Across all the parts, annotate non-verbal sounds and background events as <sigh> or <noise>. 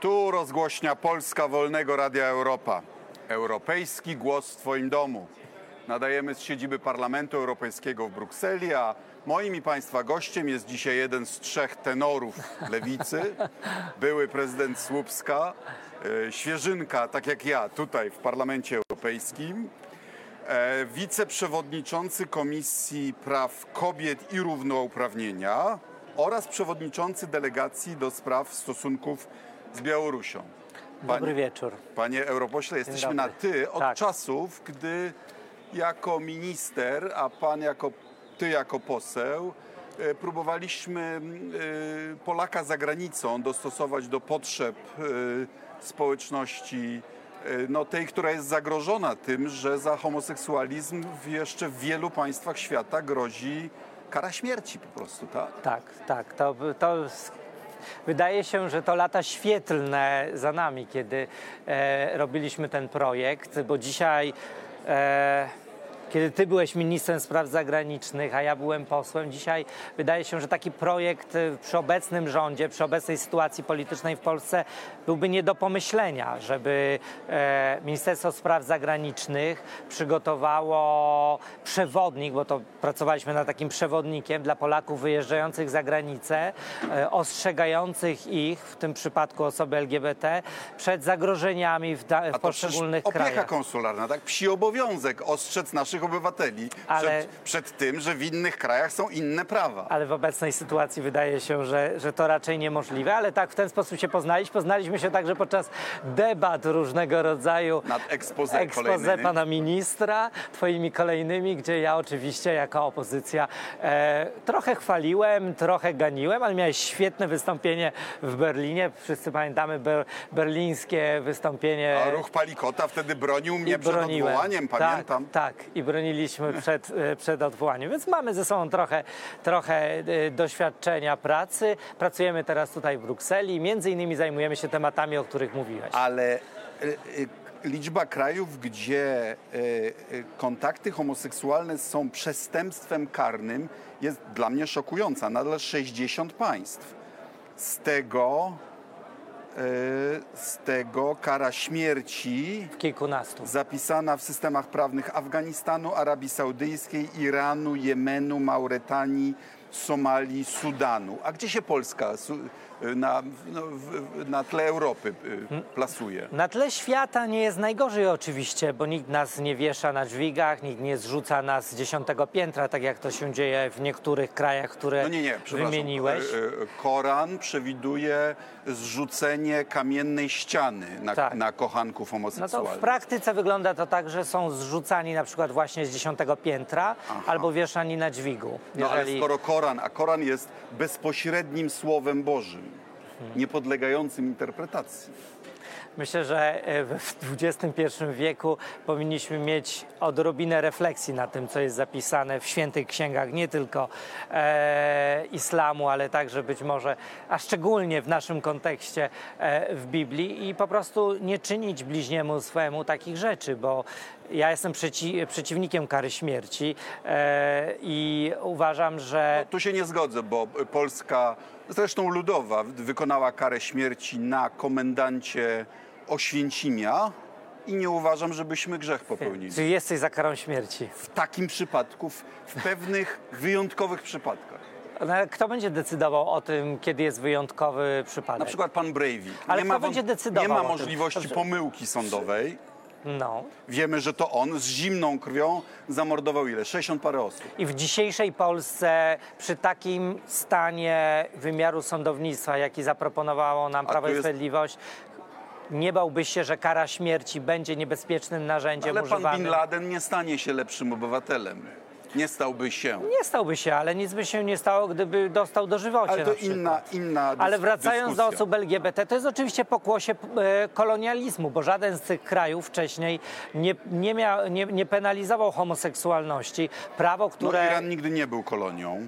Tu rozgłośnia Polska Wolnego Radia Europa. Europejski głos w Twoim domu. Nadajemy z siedziby Parlamentu Europejskiego w Brukseli, a moim i Państwa gościem jest dzisiaj jeden z trzech tenorów lewicy, <laughs> były prezydent Słupska, e, świeżynka, tak jak ja, tutaj w Parlamencie Europejskim, e, wiceprzewodniczący Komisji Praw Kobiet i Równouprawnienia oraz przewodniczący delegacji do spraw stosunków z Białorusią. Dobry wieczór. Panie europośle, jesteśmy na ty od Tak. czasów, gdy jako minister, a pan jako ty jako poseł e, próbowaliśmy e, Polaka za granicą dostosować do potrzeb e, społeczności no, tej, która jest zagrożona tym, że za homoseksualizm w jeszcze w wielu państwach świata grozi kara śmierci po prostu, tak? Tak, tak. To, to wydaje się, że to lata świetlne za nami, kiedy e, robiliśmy ten projekt, bo dzisiaj. Kiedy ty byłeś ministrem spraw zagranicznych, a ja byłem posłem, dzisiaj wydaje się, że taki projekt e, przy obecnym rządzie, przy obecnej sytuacji politycznej w Polsce byłby nie do pomyślenia, żeby e, Ministerstwo Spraw Zagranicznych przygotowało przewodnik, bo to pracowaliśmy nad takim przewodnikiem dla Polaków wyjeżdżających za granicę, e, ostrzegających ich, w tym przypadku osoby LGBT, przed zagrożeniami w, da, w poszczególnych opieka krajach. konsularna, tak? Psi obowiązek ostrzec naszych obywateli Ale- przed, przed tym, że w innych krajach są inne prawa. Ale w obecnej sytuacji wydaje się, że, że to raczej niemożliwe, ale tak w ten sposób się poznaliśmy. Poznaliśmy się także podczas debat różnego rodzaju. Nad expose pana ministra, twoimi kolejnymi, gdzie ja oczywiście jako opozycja e, trochę chwaliłem, trochę ganiłem, ale miałeś świetne wystąpienie w Berlinie. Wszyscy pamiętamy ber, berlińskie wystąpienie. A ruch Palikota wtedy bronił mnie I przed broniłem. odwołaniem, pamiętam. Tak, tak. I broniliśmy przed, e, przed odwołaniem. Więc mamy ze sobą trochę, trochę e, doświadczenia pracy. Pracujemy teraz tutaj w Brukseli. Między innymi zajmujemy się tematami, o których mówiłeś. Ale y, liczba krajów, gdzie kontakty homoseksualne są przestępstwem karnym jest dla mnie szokująca. Nadal 60 państw. Z tego, z tego kara śmierci Kilkunastu. zapisana w systemach prawnych Afganistanu, Arabii Saudyjskiej, Iranu, Jemenu, Mauretanii, Somalii, Sudanu. A gdzie się Polska na, no, na tle Europy y, plasuje? Na tle świata nie jest najgorzej oczywiście, bo nikt nas nie wiesza na dźwigach, nikt nie zrzuca nas z dziesiątego piętra, tak jak to się dzieje w niektórych krajach, które No nie, nie, wymieniłeś. E, e, Koran przewiduje zrzucenie kamiennej ściany na, Tak. na kochanków No to homoseksualnych. w praktyce wygląda to tak, że są zrzucani na przykład właśnie z dziesiątego piętra albo wieszani na dźwigu. No ale skoro Koran, a Koran jest bezpośrednim Słowem Bożym, niepodlegającym interpretacji. Myślę, że e, w XXI wieku powinniśmy mieć odrobinę refleksji na tym, co jest zapisane w świętych księgach, nie tylko e, islamu, ale także być może, a szczególnie w naszym kontekście e, w Biblii i po prostu nie czynić bliźniemu swemu takich rzeczy, bo ja jestem przeci przeciwnikiem kary śmierci e, i uważam, że Tu się nie zgodzę, bo Polska, zresztą ludowa, wykonała karę śmierci na komendancie Oświęcimia i nie uważam, żebyśmy grzech popełnili. ty jesteś za karą śmierci. W takim przypadku, w, pewnych wyjątkowych przypadkach. No, ale Kto będzie decydował o tym, kiedy jest wyjątkowy przypadek? Na przykład pan Breivik. Ale nie kto ma, będzie decydował Nie ma możliwości pomyłki sądowej. No. Wiemy, że to on z zimną krwią zamordował ile? 60 parę osób. I w dzisiejszej Polsce, przy takim stanie wymiaru sądownictwa, jaki zaproponowało nam A Prawo i jest- Sprawiedliwość, nie bałbyś się, że kara śmierci będzie niebezpiecznym narzędziem Ale pan używanym? Bin Laden nie stanie się lepszym obywatelem. Nie stałby się. Nie stałby się, ale nic by się nie stało, gdyby dostał dożywocie Ale to inna, inna dys- Ale wracając do osób LGBT, to jest oczywiście pokłosie e, kolonializmu, bo żaden z tych krajów wcześniej nie, nie, mia, nie, nie penalizował homoseksualności. Prawo, No, które... Iran nigdy nie był kolonią.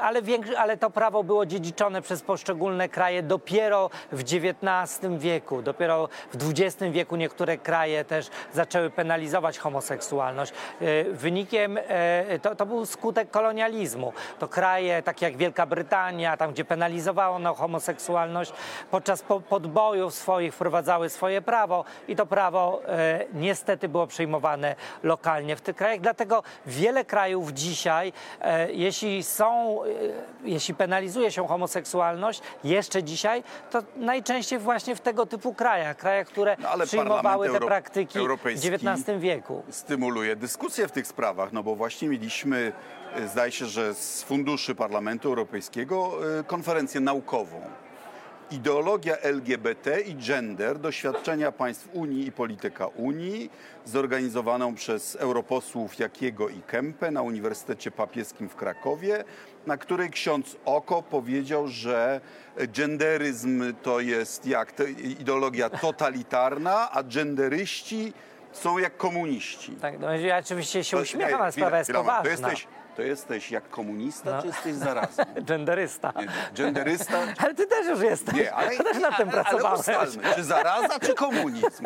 ale, większy, ale to prawo było dziedziczone przez poszczególne kraje dopiero w XIX wieku. Dopiero w XX wieku niektóre kraje też zaczęły penalizować homoseksualność. E, Wynikiem e, to, to był skutek kolonializmu. To kraje takie jak Wielka Brytania, tam gdzie penalizowano homoseksualność, podczas po, podbojów swoich wprowadzały swoje prawo i to prawo e, niestety było przyjmowane lokalnie w tych krajach. Dlatego wiele krajów dzisiaj, e, jeśli są, e, jeśli penalizuje się homoseksualność, jeszcze dzisiaj, to najczęściej właśnie w tego typu krajach, krajach, które No, przyjmowały te Euro- praktyki w XIX wieku. stymuluje dyskusję w tych sprawach, no bo właśnie mieliśmy, e, zdaje się, że z funduszy Parlamentu Europejskiego e, konferencję naukową. Ideologia LGBT i gender, doświadczenia państw Unii i polityka Unii, zorganizowaną przez europosłów Jakiego i Kempę na Uniwersytecie Papieskim w Krakowie, na której ksiądz Oko powiedział, że genderyzm to jest jak ideologia totalitarna, a genderyści są jak komuniści. Tak, no, ja oczywiście się uśmiecham, ale sprawa jest poważna. To jesteś, to jesteś jak komunista, No. czy jesteś zarazem? <laughs> Genderysta. Nie, Genderysta? <laughs> Ale ty też już jesteś. Nie, ale, <laughs> też nad tym ale, ale pracowałeś. ustalmy, czy zaraza, czy komunizm?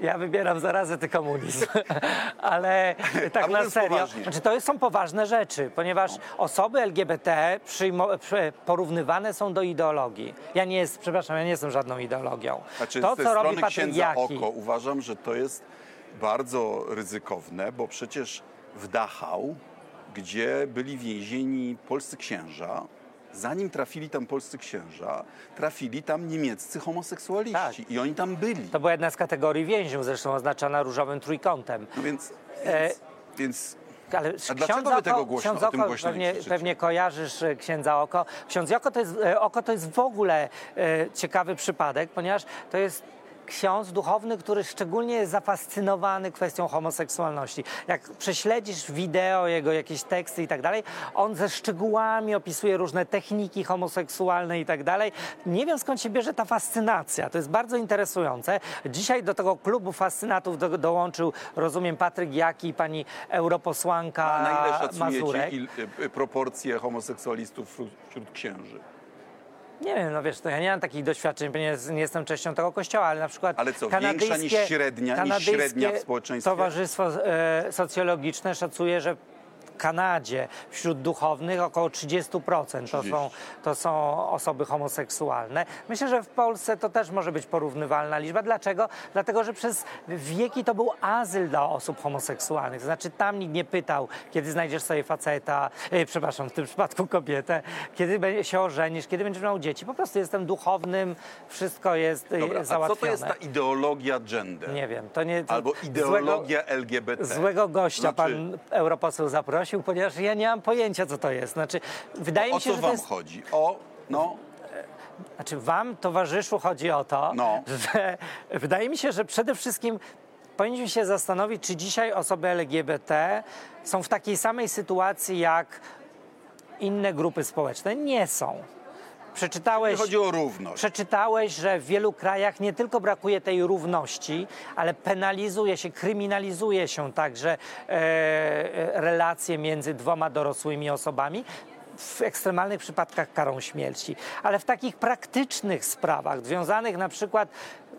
Ja wybieram zarazę, ty komunizm. <laughs> Ale tak na serio. poważnie. Znaczy, to są poważne rzeczy, ponieważ osoby LGBT przyjmo, przy, porównywane są do ideologii. Ja nie jest, przepraszam, ja nie jestem żadną ideologią. Znaczy, to, ze co robi strony księdza Oko uważam, że to jest bardzo ryzykowne, bo przecież w Dachau, gdzie byli więzieni polscy księża, zanim trafili tam polscy księża, trafili tam niemieccy homoseksualiści Tak. i oni tam byli. to była jedna z kategorii więźniów, zresztą oznaczona różowym trójkątem. No więc, E, więc, więc Ale A dlaczego wy tego głośno- ksiądz Oko, głośno pewnie, pewnie kojarzysz e, księdza Oko. Ksiądz Oko to jest, e, Oko to jest w ogóle e, ciekawy przypadek, ponieważ to jest ksiądz duchowny, który szczególnie jest zafascynowany kwestią homoseksualności. Jak prześledzisz wideo, jego jakieś teksty i tak dalej, on ze szczegółami opisuje różne techniki homoseksualne i tak dalej. Nie wiem skąd się bierze ta fascynacja. To jest bardzo interesujące. Dzisiaj do tego klubu fascynatów do, dołączył, rozumiem, Patryk Jaki i pani europosłanka a na ile szacujecie Mazurek. il, y, proporcje homoseksualistów wśród księży? Nie wiem, no wiesz, to ja nie mam takich doświadczeń, ponieważ nie jestem częścią tego kościoła, ale na przykład Ale co, kanadyjskie, większa niż średnia- niż kanadyjskie średnia w społeczeństwie? Towarzystwo e, Socjologiczne szacuje, że w Kanadzie wśród duchownych około 30% to są, to są osoby homoseksualne. Myślę, że w Polsce to też może być porównywalna liczba. Dlaczego? Dlatego, że przez wieki to był azyl dla osób homoseksualnych. To znaczy tam nikt nie pytał, kiedy znajdziesz sobie faceta, e, przepraszam, w tym przypadku kobietę, kiedy się ożenisz, kiedy będziesz miał dzieci. Po prostu jestem duchownym, wszystko jest e, Dobra, a co to jest ta ideologia gender? Nie wiem, to nie... To Albo ideologia LGBT? Złego, złego gościa Znaczy, pan europoseł zaprosił, ponieważ ja nie mam pojęcia, co to jest. Znaczy, wydaje O mi się, co że to wam jest... chodzi? O, no, Znaczy, wam, towarzyszu, chodzi o to, No. że wydaje mi się, że przede wszystkim powinniśmy się zastanowić, czy dzisiaj osoby LGBT są w takiej samej sytuacji jak inne grupy społeczne. Nie są. Przeczytałeś... chodzi o równość. Przeczytałeś, że w wielu krajach nie tylko brakuje tej równości, ale penalizuje się, kryminalizuje się także e, e, relacje między dwoma dorosłymi osobami. W ekstremalnych przypadkach karą śmierci, ale w takich praktycznych sprawach, związanych na przykład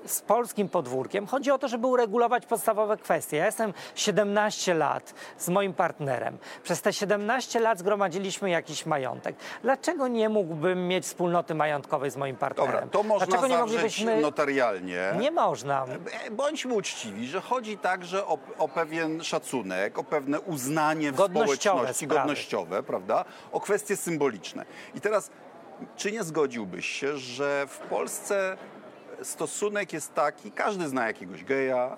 z polskim podwórkiem, chodzi o to, żeby uregulować podstawowe kwestie. Ja jestem 17 lat z moim partnerem. Przez te 17 lat zgromadziliśmy jakiś majątek. Dlaczego nie mógłbym mieć wspólnoty majątkowej z moim partnerem? Dobra, to można Dlaczego nie moglibyśmy... notarialnie. Nie można. E, Bądźmy uczciwi, że chodzi także o, o pewien szacunek, o pewne uznanie w Godnościowe społeczności, sprawy. godnościowe, prawda? O kwestie symboliczne. I teraz, czy nie zgodziłbyś się, że w Polsce stosunek jest taki, każdy zna jakiegoś geja,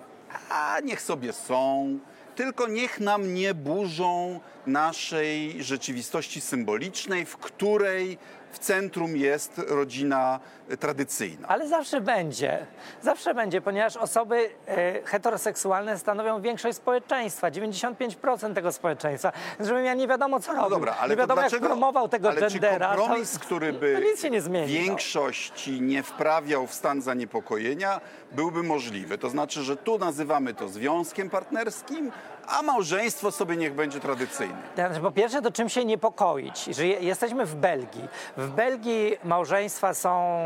a niech sobie są, tylko niech nam nie burzą naszej rzeczywistości symbolicznej, w której w centrum jest rodzina e, tradycyjna. Ale zawsze będzie. Zawsze będzie, ponieważ osoby e, heteroseksualne stanowią większość społeczeństwa, 95% tego społeczeństwa. Żebym ja nie wiadomo co No robił. dobra, ale nie wiadomo dlaczego, jak promował tego ale gendera. czy kompromis, to, który by to nic się nie zmieni. no. większości nie wprawiał w stan zaniepokojenia, byłby możliwy. To znaczy, że tu nazywamy to związkiem partnerskim, a małżeństwo sobie niech będzie tradycyjne. Po pierwsze, to czym się niepokoić? Że je, jesteśmy w Belgii. W Belgii małżeństwa są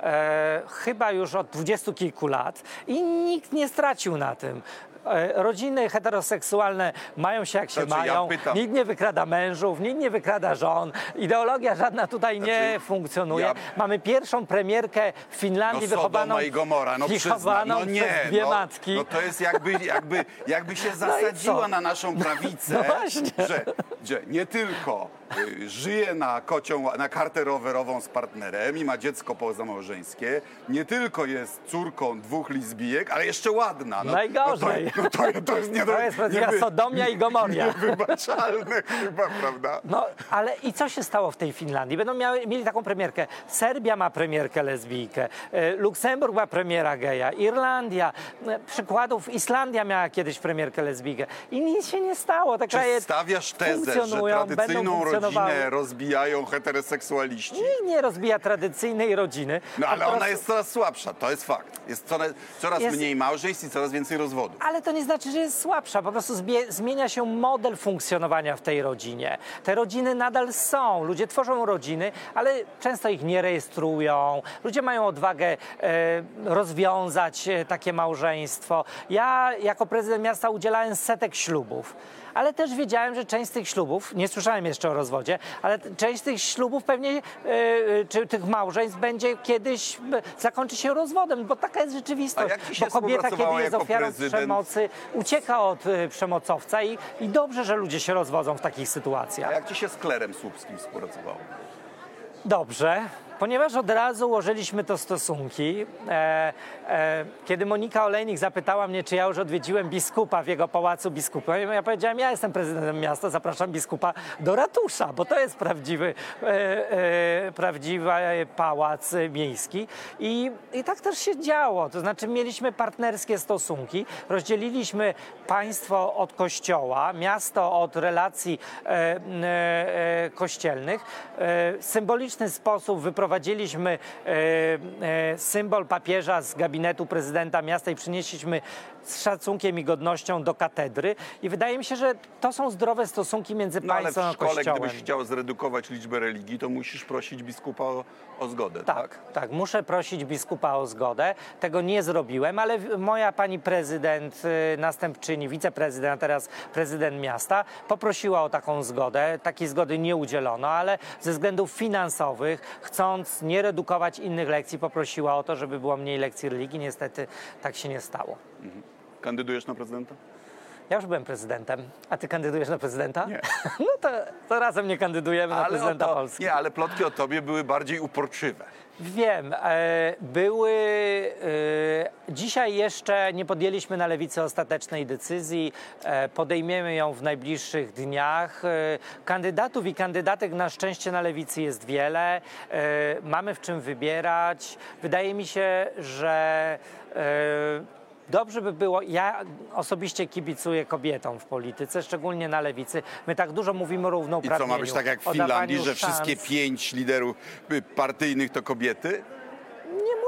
e, chyba już od dwudziestu kilku lat i nikt nie stracił na tym. E, rodziny heteroseksualne mają się jak się Znaczy, ja mają. pytam. Nikt nie wykrada mężów, nikt nie wykrada żon. Ideologia żadna tutaj nie Znaczy, funkcjonuje. ja- Mamy pierwszą premierkę w Finlandii No wychowaną, i Gomora, no wychowaną no nie, przez dwie no, matki. no to jest jakby, jakby, jakby się No zasadziła co? na naszą prawicę, No właśnie. że, że nie tylko y, żyje na kocią, na kartę rowerową z partnerem i ma dziecko pozamałżeńskie, nie tylko jest córką dwóch lesbijek, ale jeszcze ładna. No, Najgorzej. No to, no to, to jest nie To jest niewy- Sodomia i Gomoria. niewybaczalne chyba, prawda? No, ale i co się stało w tej Finlandii? Będą miały, mieli taką premierkę. Serbia ma premierkę lesbijkę, e, Luksemburg ma premiera geja, Irlandia, e, przykładów, Islandia miała kiedyś premierkę lesbijkę i nic się nie stało. Te Czy kraje stawiasz tezę, że funkcjonują, będą tradycyjną funkcjonowały. rodzinę rozbijają heteroseksualiści? Nikt nie rozbija tradycyjnej rodziny. No ale ona jest coraz słabsza, to jest fakt. Jest coraz, coraz Jest- mniej małżeństw i coraz więcej rozwodów. Ale to nie znaczy, że jest słabsza. Po prostu zmienia się model funkcjonowania w tej rodzinie. Te rodziny nadal są. Ludzie tworzą rodziny, ale często ich nie rejestrują. Ludzie mają odwagę e, rozwiązać e, takie małżeństwo. Ja jako prezydent miasta udzielałem setek ślubów. Ale też wiedziałem, że część z tych ślubów, nie słyszałem jeszcze o rozwodzie, ale część z tych ślubów pewnie, e, e, czy tych małżeństw będzie kiedyś, e, zakończy się rozwodem, bo taka jest rzeczywistość. A bo kobieta, kiedy jest ofiarą prezydent? przemocy, ucieka od y, przemocowca i, i dobrze, że ludzie się rozwodzą w takich A sytuacjach. jak ci się z Klerem Słupskim współpracowało? Dobrze, ponieważ od razu ułożyliśmy to stosunki. E, e, kiedy Monika Olejnik zapytała mnie, czy ja już odwiedziłem biskupa w jego pałacu biskupa, ja powiedziałem, ja jestem prezydentem miasta, zapraszam biskupa do ratusza, bo to jest prawdziwy, e, e, prawdziwy pałac miejski. I, I tak też się działo, to znaczy mieliśmy partnerskie stosunki, rozdzieliliśmy państwo od kościoła, miasto od relacji e, e, kościelnych. Symboliczny sposób wyprowadziliśmy e, e, symbol papieża z gabinetu prezydenta miasta i przynieśliśmy z szacunkiem i godnością do katedry. I wydaje mi się, że to są zdrowe stosunki między No ale w państwem a szkole, kościołem. gdybyś chciał zredukować liczbę religii, to musisz prosić biskupa o, o zgodę, tak? Tak, tak, muszę prosić biskupa o zgodę. Tego nie zrobiłem, ale moja pani prezydent, y, następczyni, wiceprezydent, a teraz prezydent miasta poprosiła o taką zgodę. Takiej zgody nie udzielono, ale ze względów finansowych, chcąc nie redukować innych lekcji, poprosiła o to, żeby było mniej lekcji religii. Niestety tak się nie stało. Kandydujesz na prezydenta? Ja już byłem prezydentem, a ty kandydujesz na prezydenta? Nie. <laughs> No to, to razem nie kandydujemy na Ale o prezydenta to, Polski. nie, ale plotki o tobie były bardziej uporczywe. Wiem, e, były. E, dzisiaj jeszcze nie podjęliśmy na lewicy ostatecznej decyzji. E, podejmiemy ją w najbliższych dniach. E, kandydatów i kandydatek na szczęście na lewicy jest wiele. E, mamy w czym wybierać. Wydaje mi się, że. Dobrze by było, ja osobiście kibicuję kobietom w polityce, szczególnie na lewicy. My tak dużo mówimy o I równouprawnieniu. co, ma być tak jak w Finlandii, że wszystkie pięć liderów y, partyjnych to kobiety?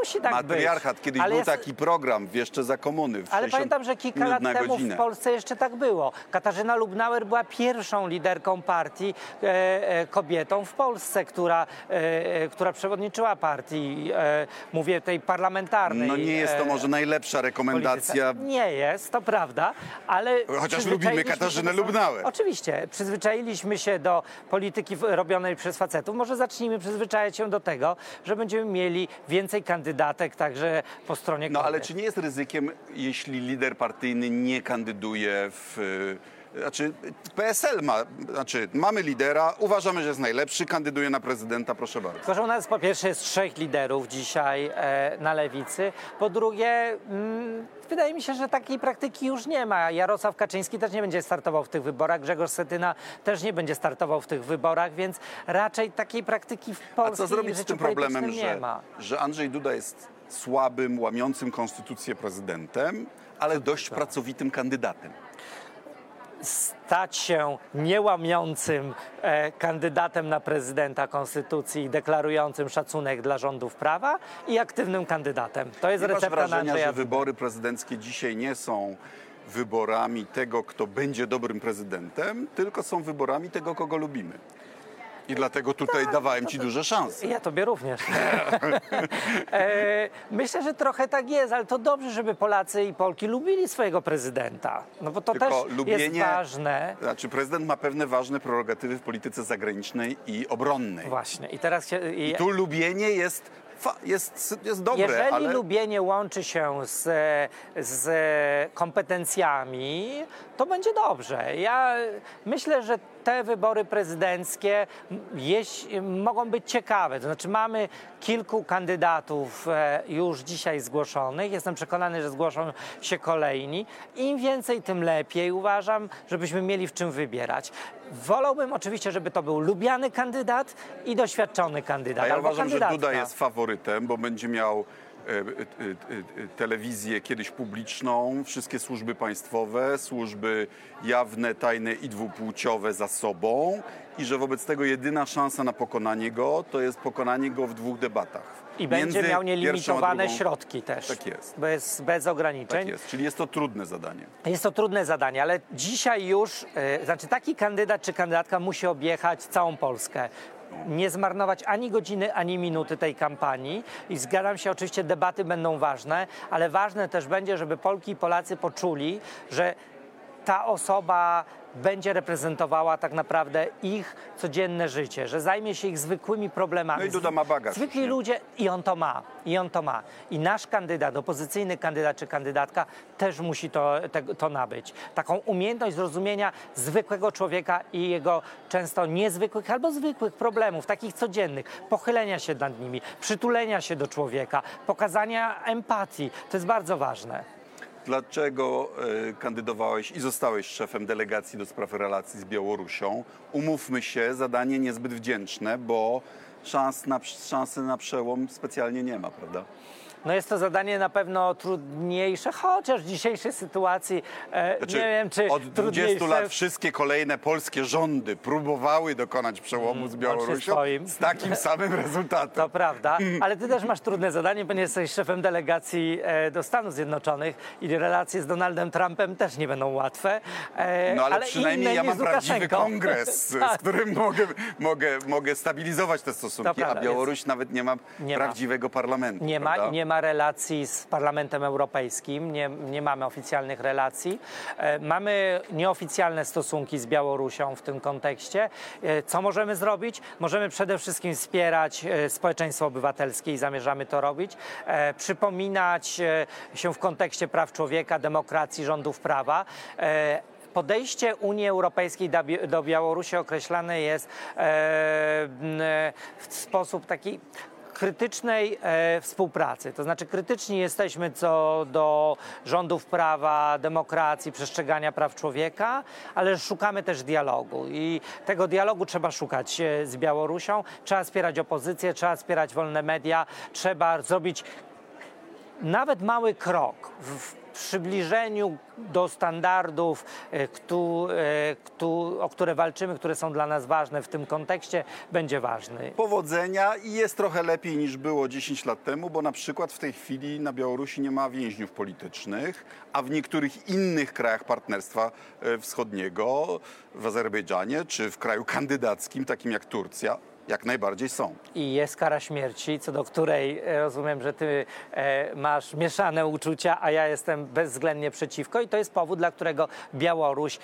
Musi tak być. Matriarchat, kiedyś Ale był jest- taki program, jeszcze za komuny. Ale 60 pamiętam, że kilka lat temu godzinę. w Polsce jeszcze tak było. Katarzyna Lubnauer była pierwszą liderką partii e, e, kobietą w Polsce, która, e, e, która przewodniczyła partii, e, mówię tej parlamentarnej. No nie jest to e, może najlepsza rekomendacja. polityce. Nie jest, to prawda, ale... Chociaż lubimy Katarzynę Lubnauer. Oczywiście, przyzwyczailiśmy się do polityki robionej przez facetów. Może zacznijmy przyzwyczajać się do tego, że będziemy mieli więcej kandydatek także po stronie No ale kobiet. czy nie jest ryzykiem, jeśli lider partyjny nie kandyduje w. Znaczy, PSL ma, znaczy, mamy lidera, uważamy, że jest najlepszy, kandyduje na prezydenta, proszę bardzo. Że u nas po pierwsze jest trzech liderów dzisiaj e, na lewicy. Po drugie, mm, wydaje mi się, że takiej praktyki już nie ma. Jarosław Kaczyński też nie będzie startował w tych wyborach, Grzegorz Setyna też nie będzie startował w tych wyborach, więc raczej takiej praktyki w A Polsce co zrobić z tym problemem, nie że, że Andrzej Duda jest słabym, łamiącym konstytucję prezydentem, ale dość pracowitym kandydatem? Stać się niełamiącym e, kandydatem na prezydenta konstytucji, deklarującym szacunek dla rządów prawa i aktywnym kandydatem. To jest Nie masz recepta na wrażenia, Andrzeja że wybory prezydenckie dzisiaj nie są wyborami tego, kto będzie dobrym prezydentem, tylko są wyborami tego, kogo lubimy. I dlatego tutaj dawałem ci duże szanse. Ja tobie również. <laughs> E, Myślę, że trochę tak jest, ale to dobrze, żeby Polacy i Polki lubili swojego prezydenta. No bo to Tylko też jest lubienie- ważne. Znaczy prezydent ma pewne ważne prerogatywy w polityce zagranicznej i obronnej. Właśnie. I teraz się, i, Tu lubienie jest, jest, jest dobre, Jeżeli ale lubienie łączy się z, z kompetencjami, to będzie dobrze. Ja myślę, że te wybory prezydenckie mogą być ciekawe. To znaczy mamy kilku kandydatów e, już dzisiaj zgłoszonych. Jestem przekonany, że zgłoszą się kolejni. Im więcej, tym lepiej. Uważam, żebyśmy mieli w czym wybierać. Wolałbym oczywiście, żeby to był lubiany kandydat i doświadczony kandydat. A ja uważam, że kandydatka. Duda jest faworytem, bo będzie miał telewizję kiedyś publiczną, wszystkie służby państwowe, służby jawne, tajne i dwupłciowe za sobą i że wobec tego jedyna szansa na pokonanie go to jest pokonanie go w dwóch debatach. I będzie Między miał pierwszą a nielimitowane drugą- środki też. Tak jest. Bez, bez ograniczeń. Tak jest, czyli jest to trudne zadanie. Jest to trudne zadanie, ale dzisiaj już, e, znaczy taki kandydat czy kandydatka musi objechać całą Polskę. Nie zmarnować ani godziny, ani minuty tej kampanii. I zgadzam się, oczywiście debaty będą ważne, ale ważne też będzie, żeby Polki i Polacy poczuli, że ta osoba będzie reprezentowała tak naprawdę ich codzienne życie, że zajmie się ich zwykłymi problemami. No i Duda ma bagaż, Zwykli nie? ludzie i on to ma, i on to ma. I nasz kandydat, opozycyjny kandydat czy kandydatka też musi to, te, to nabyć. Taką umiejętność zrozumienia zwykłego człowieka i jego często niezwykłych albo zwykłych problemów, takich codziennych, pochylenia się nad nimi, przytulenia się do człowieka, pokazania empatii. To jest bardzo ważne. Dlaczego e, kandydowałeś i zostałeś szefem delegacji do spraw relacji z Białorusią? Umówmy się, zadanie niezbyt wdzięczne, bo szans na, szansy na przełom specjalnie nie ma, prawda? No jest to zadanie na pewno trudniejsze, chociaż w dzisiejszej sytuacji e, Znaczy, nie wiem, czy od 20 trudniejsze. lat wszystkie kolejne polskie rządy próbowały dokonać przełomu z Białorusią swoim. z takim samym rezultatem. To prawda, ale ty też masz trudne zadanie, ponieważ jesteś szefem delegacji e, do Stanów Zjednoczonych i relacje z Donaldem Trumpem też nie będą łatwe. e, No ale, inne przynajmniej ja mam z prawdziwy kongres, <laughs> z Tak. którym mogę, mogę, mogę stabilizować te stosunki, prawda, a Białoruś nawet nie ma Nie ma. prawdziwego parlamentu. Nie ma, prawda? i nie ma relacji z Parlamentem Europejskim, nie, nie mamy oficjalnych relacji. E, Mamy nieoficjalne stosunki z Białorusią w tym kontekście. E, Co możemy zrobić? Możemy przede wszystkim wspierać e, społeczeństwo obywatelskie i zamierzamy to robić. Przypominać się w kontekście praw człowieka, demokracji, rządów prawa. Podejście Unii Europejskiej do Bi- do Białorusi określane jest w sposób taki krytycznej e, współpracy. To znaczy krytyczni jesteśmy co do rządów prawa, demokracji, przestrzegania praw człowieka, ale szukamy też dialogu i tego dialogu trzeba szukać e, z Białorusią. Trzeba wspierać opozycję, trzeba wspierać wolne media, trzeba zrobić nawet mały krok w przybliżeniu do standardów, e, e, o które walczymy, które są dla nas ważne w tym kontekście, będzie ważny. Powodzenia i jest trochę lepiej niż było 10 lat temu, bo na przykład w tej chwili na Białorusi nie ma więźniów politycznych, a w niektórych innych krajach Partnerstwa e, Wschodniego, w Azerbejdżanie czy w kraju kandydackim, takim jak Turcja, jak najbardziej są. I jest kara śmierci, co do której e, rozumiem, że ty e, masz mieszane uczucia, a ja jestem bezwzględnie przeciwko. I to jest powód, dla którego Białoruś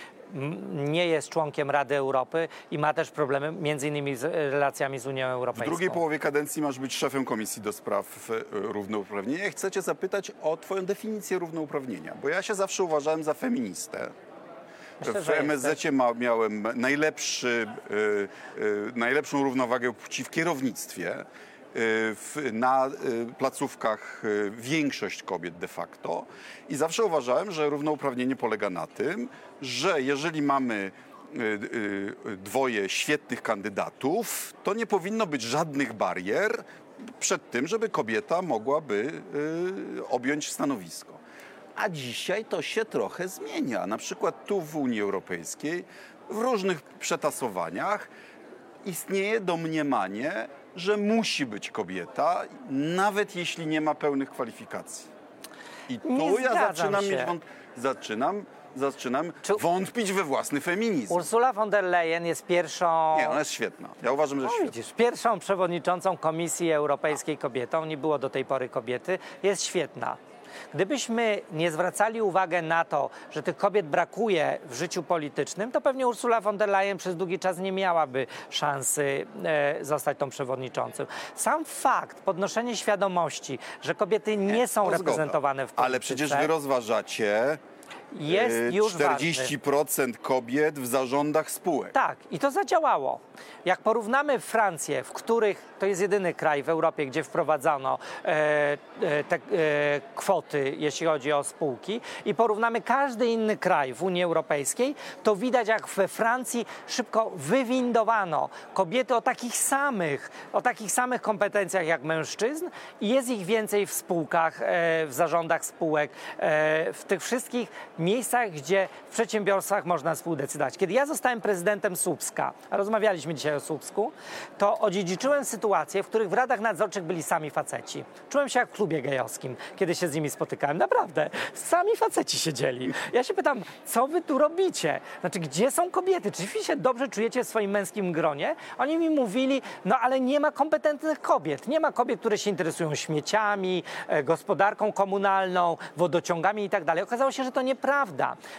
nie jest członkiem Rady Europy i ma też problemy między innymi z relacjami z Unią W Europejską. drugiej połowie kadencji masz być szefem Komisji do spraw e, równouprawnienia. Chcę cię zapytać o twoją definicję równouprawnienia, bo ja się zawsze uważałem za feministę. Myślę, w MSZ miałem najlepszy, y, y, najlepszą równowagę płci w kierownictwie. Y, w, na placówkach większość kobiet de facto. I zawsze uważałem, że równouprawnienie polega na tym, że jeżeli mamy dwoje świetnych kandydatów, to nie powinno być żadnych barier przed tym, żeby kobieta mogłaby y, objąć stanowisko. A dzisiaj to się trochę zmienia. Na przykład tu w Unii Europejskiej w różnych przetasowaniach istnieje domniemanie, że musi być kobieta, nawet jeśli nie ma pełnych kwalifikacji. I tu Nie ja zaczynam się. mieć wąt... zaczynam, zaczynam Czy- wątpić we własny feminizm. Ursula von der Leyen jest pierwszą. Nie, ona jest świetna. Ja uważam, że jest No świetna. widzisz, pierwszą przewodniczącą Komisji Europejskiej kobietą, nie było do tej pory kobiety, jest świetna. Gdybyśmy nie zwracali uwagi na to, że tych kobiet brakuje w życiu politycznym, to pewnie Ursula von der Leyen przez długi czas nie miałaby szansy e, zostać tą przewodniczącą. Sam fakt, podnoszenie świadomości, że kobiety nie, są reprezentowane w polityce, Ale przecież wy rozważacie jest y, już ważny. 40% kobiet w zarządach spółek. Tak, i to zadziałało. Jak porównamy Francję, w których to jest jedyny kraj w Europie, gdzie wprowadzono e, e, te e, kwoty, jeśli chodzi o spółki, i porównamy każdy inny kraj w Unii Europejskiej, to widać, jak we Francji szybko wywindowano kobiety o takich samych, o takich samych kompetencjach jak mężczyzn i jest ich więcej w spółkach, e, w zarządach spółek, e, w tych wszystkich miejscach, gdzie w przedsiębiorstwach można współdecydować. Kiedy ja zostałem prezydentem Słupska, a rozmawialiśmy dzisiaj o Słupsku, to odziedziczyłem sytuacje, w których w radach nadzorczych byli sami faceci. Czułem się jak w klubie gejowskim, kiedy się z nimi spotykałem. Naprawdę, sami faceci siedzieli. Ja się pytam, co wy tu robicie? Znaczy, gdzie są kobiety? Czy wy się dobrze czujecie w swoim męskim gronie? Oni mi mówili, no ale nie ma kompetentnych kobiet. Nie ma kobiet, które się interesują śmieciami, e, gospodarką komunalną, wodociągami i tak dalej. Okazało się, że to nieprawda,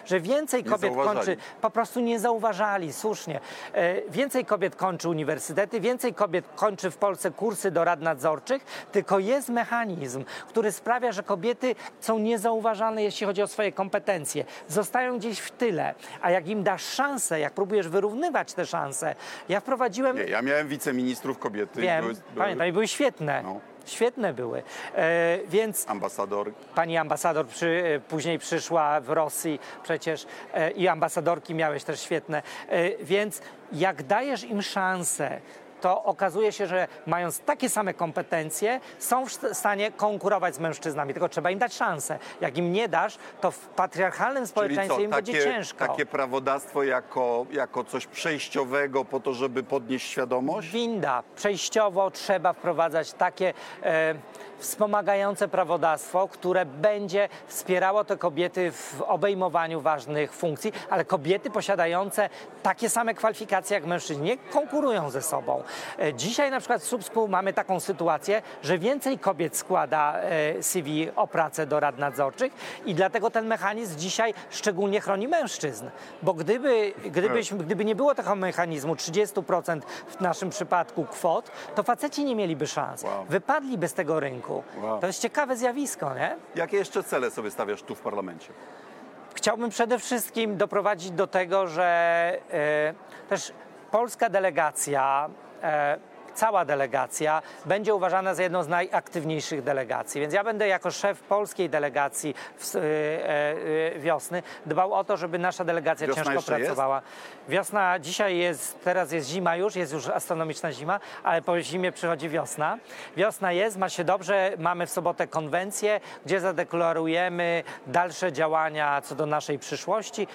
że więcej kobiet kończy po prostu nie zauważali, słusznie. E, Więcej kobiet kończy uniwersytety, więcej kobiet kończy w Polsce kursy do rad nadzorczych, tylko jest mechanizm, który sprawia, że kobiety są niezauważalne, jeśli chodzi o swoje kompetencje. Zostają gdzieś w tyle, a jak im dasz szansę, jak próbujesz wyrównywać te szanse, ja wprowadziłem... Nie, ja miałem wiceministrów kobiety. Wiem, były, były pamiętam, i były świetne. No. Świetne były. E, więc ambasador. Pani ambasador przy, e, później przyszła w Rosji przecież e, i ambasadorki miałeś też świetne. E, Więc jak dajesz im szansę, to okazuje się, że mając takie same kompetencje, są w stanie konkurować z mężczyznami, tylko trzeba im dać szansę. Jak im nie dasz, to w patriarchalnym społeczeństwie co, im będzie takie, ciężko. takie prawodawstwo jako, jako coś przejściowego po to, żeby podnieść świadomość? winda. Przejściowo trzeba wprowadzać takie e, wspomagające prawodawstwo, które będzie wspierało te kobiety w obejmowaniu ważnych funkcji, ale kobiety posiadające takie same kwalifikacje jak mężczyźni nie konkurują ze sobą. E, dzisiaj na przykład w Słupsku mamy taką sytuację, że więcej kobiet składa e, CV o pracę do rad nadzorczych i dlatego ten mechanizm dzisiaj szczególnie chroni mężczyzn. Bo gdyby, gdybyśmy, gdyby nie było tego mechanizmu 30% w naszym przypadku kwot, to faceci nie mieliby szans. Wow. Wypadliby z tego rynku. Wow. To jest ciekawe zjawisko, nie? Jakie jeszcze cele sobie stawiasz tu w parlamencie? Chciałbym przede wszystkim doprowadzić do tego, że e, też polska delegacja, e, cała delegacja będzie uważana za jedną z najaktywniejszych delegacji. Więc ja będę jako szef polskiej delegacji w, e, e, wiosny dbał o to, żeby nasza delegacja Wiosna ciężko jeszcze jest? pracowała. Wiosna dzisiaj jest, teraz jest zima już, jest już astronomiczna zima, ale po zimie przychodzi wiosna. Wiosna jest, ma się dobrze, mamy w sobotę konwencję, gdzie zadeklarujemy dalsze działania co do naszej przyszłości.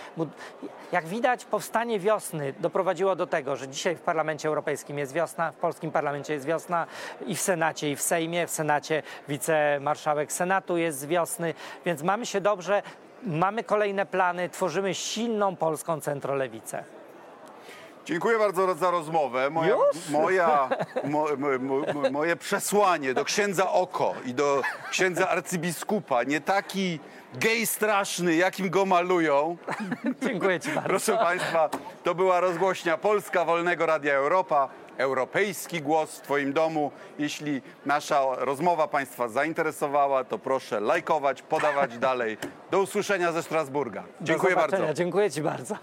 Jak widać, powstanie wiosny doprowadziło do tego, że dzisiaj w Parlamencie Europejskim jest wiosna, w polskim parlamencie jest wiosna i w Senacie, i w Sejmie. W Senacie wicemarszałek Senatu jest z wiosny, więc mamy się dobrze. Mamy kolejne plany, tworzymy silną polską centrolewicę. Dziękuję bardzo za rozmowę. Moja, moja, <laughs> mo, mo, mo, moje przesłanie do księdza Oko i do księdza arcybiskupa, nie taki gej straszny, jakim go malują. Dziękuję Ci bardzo. Proszę Państwa, to była rozgłośnia Polska Wolnego Radia Europa. Europejski głos w Twoim domu. Jeśli nasza rozmowa Państwa zainteresowała, to proszę lajkować, podawać <laughs> dalej. Do usłyszenia ze Strasburga. Dziękuję bardzo. Dziękuję Ci bardzo.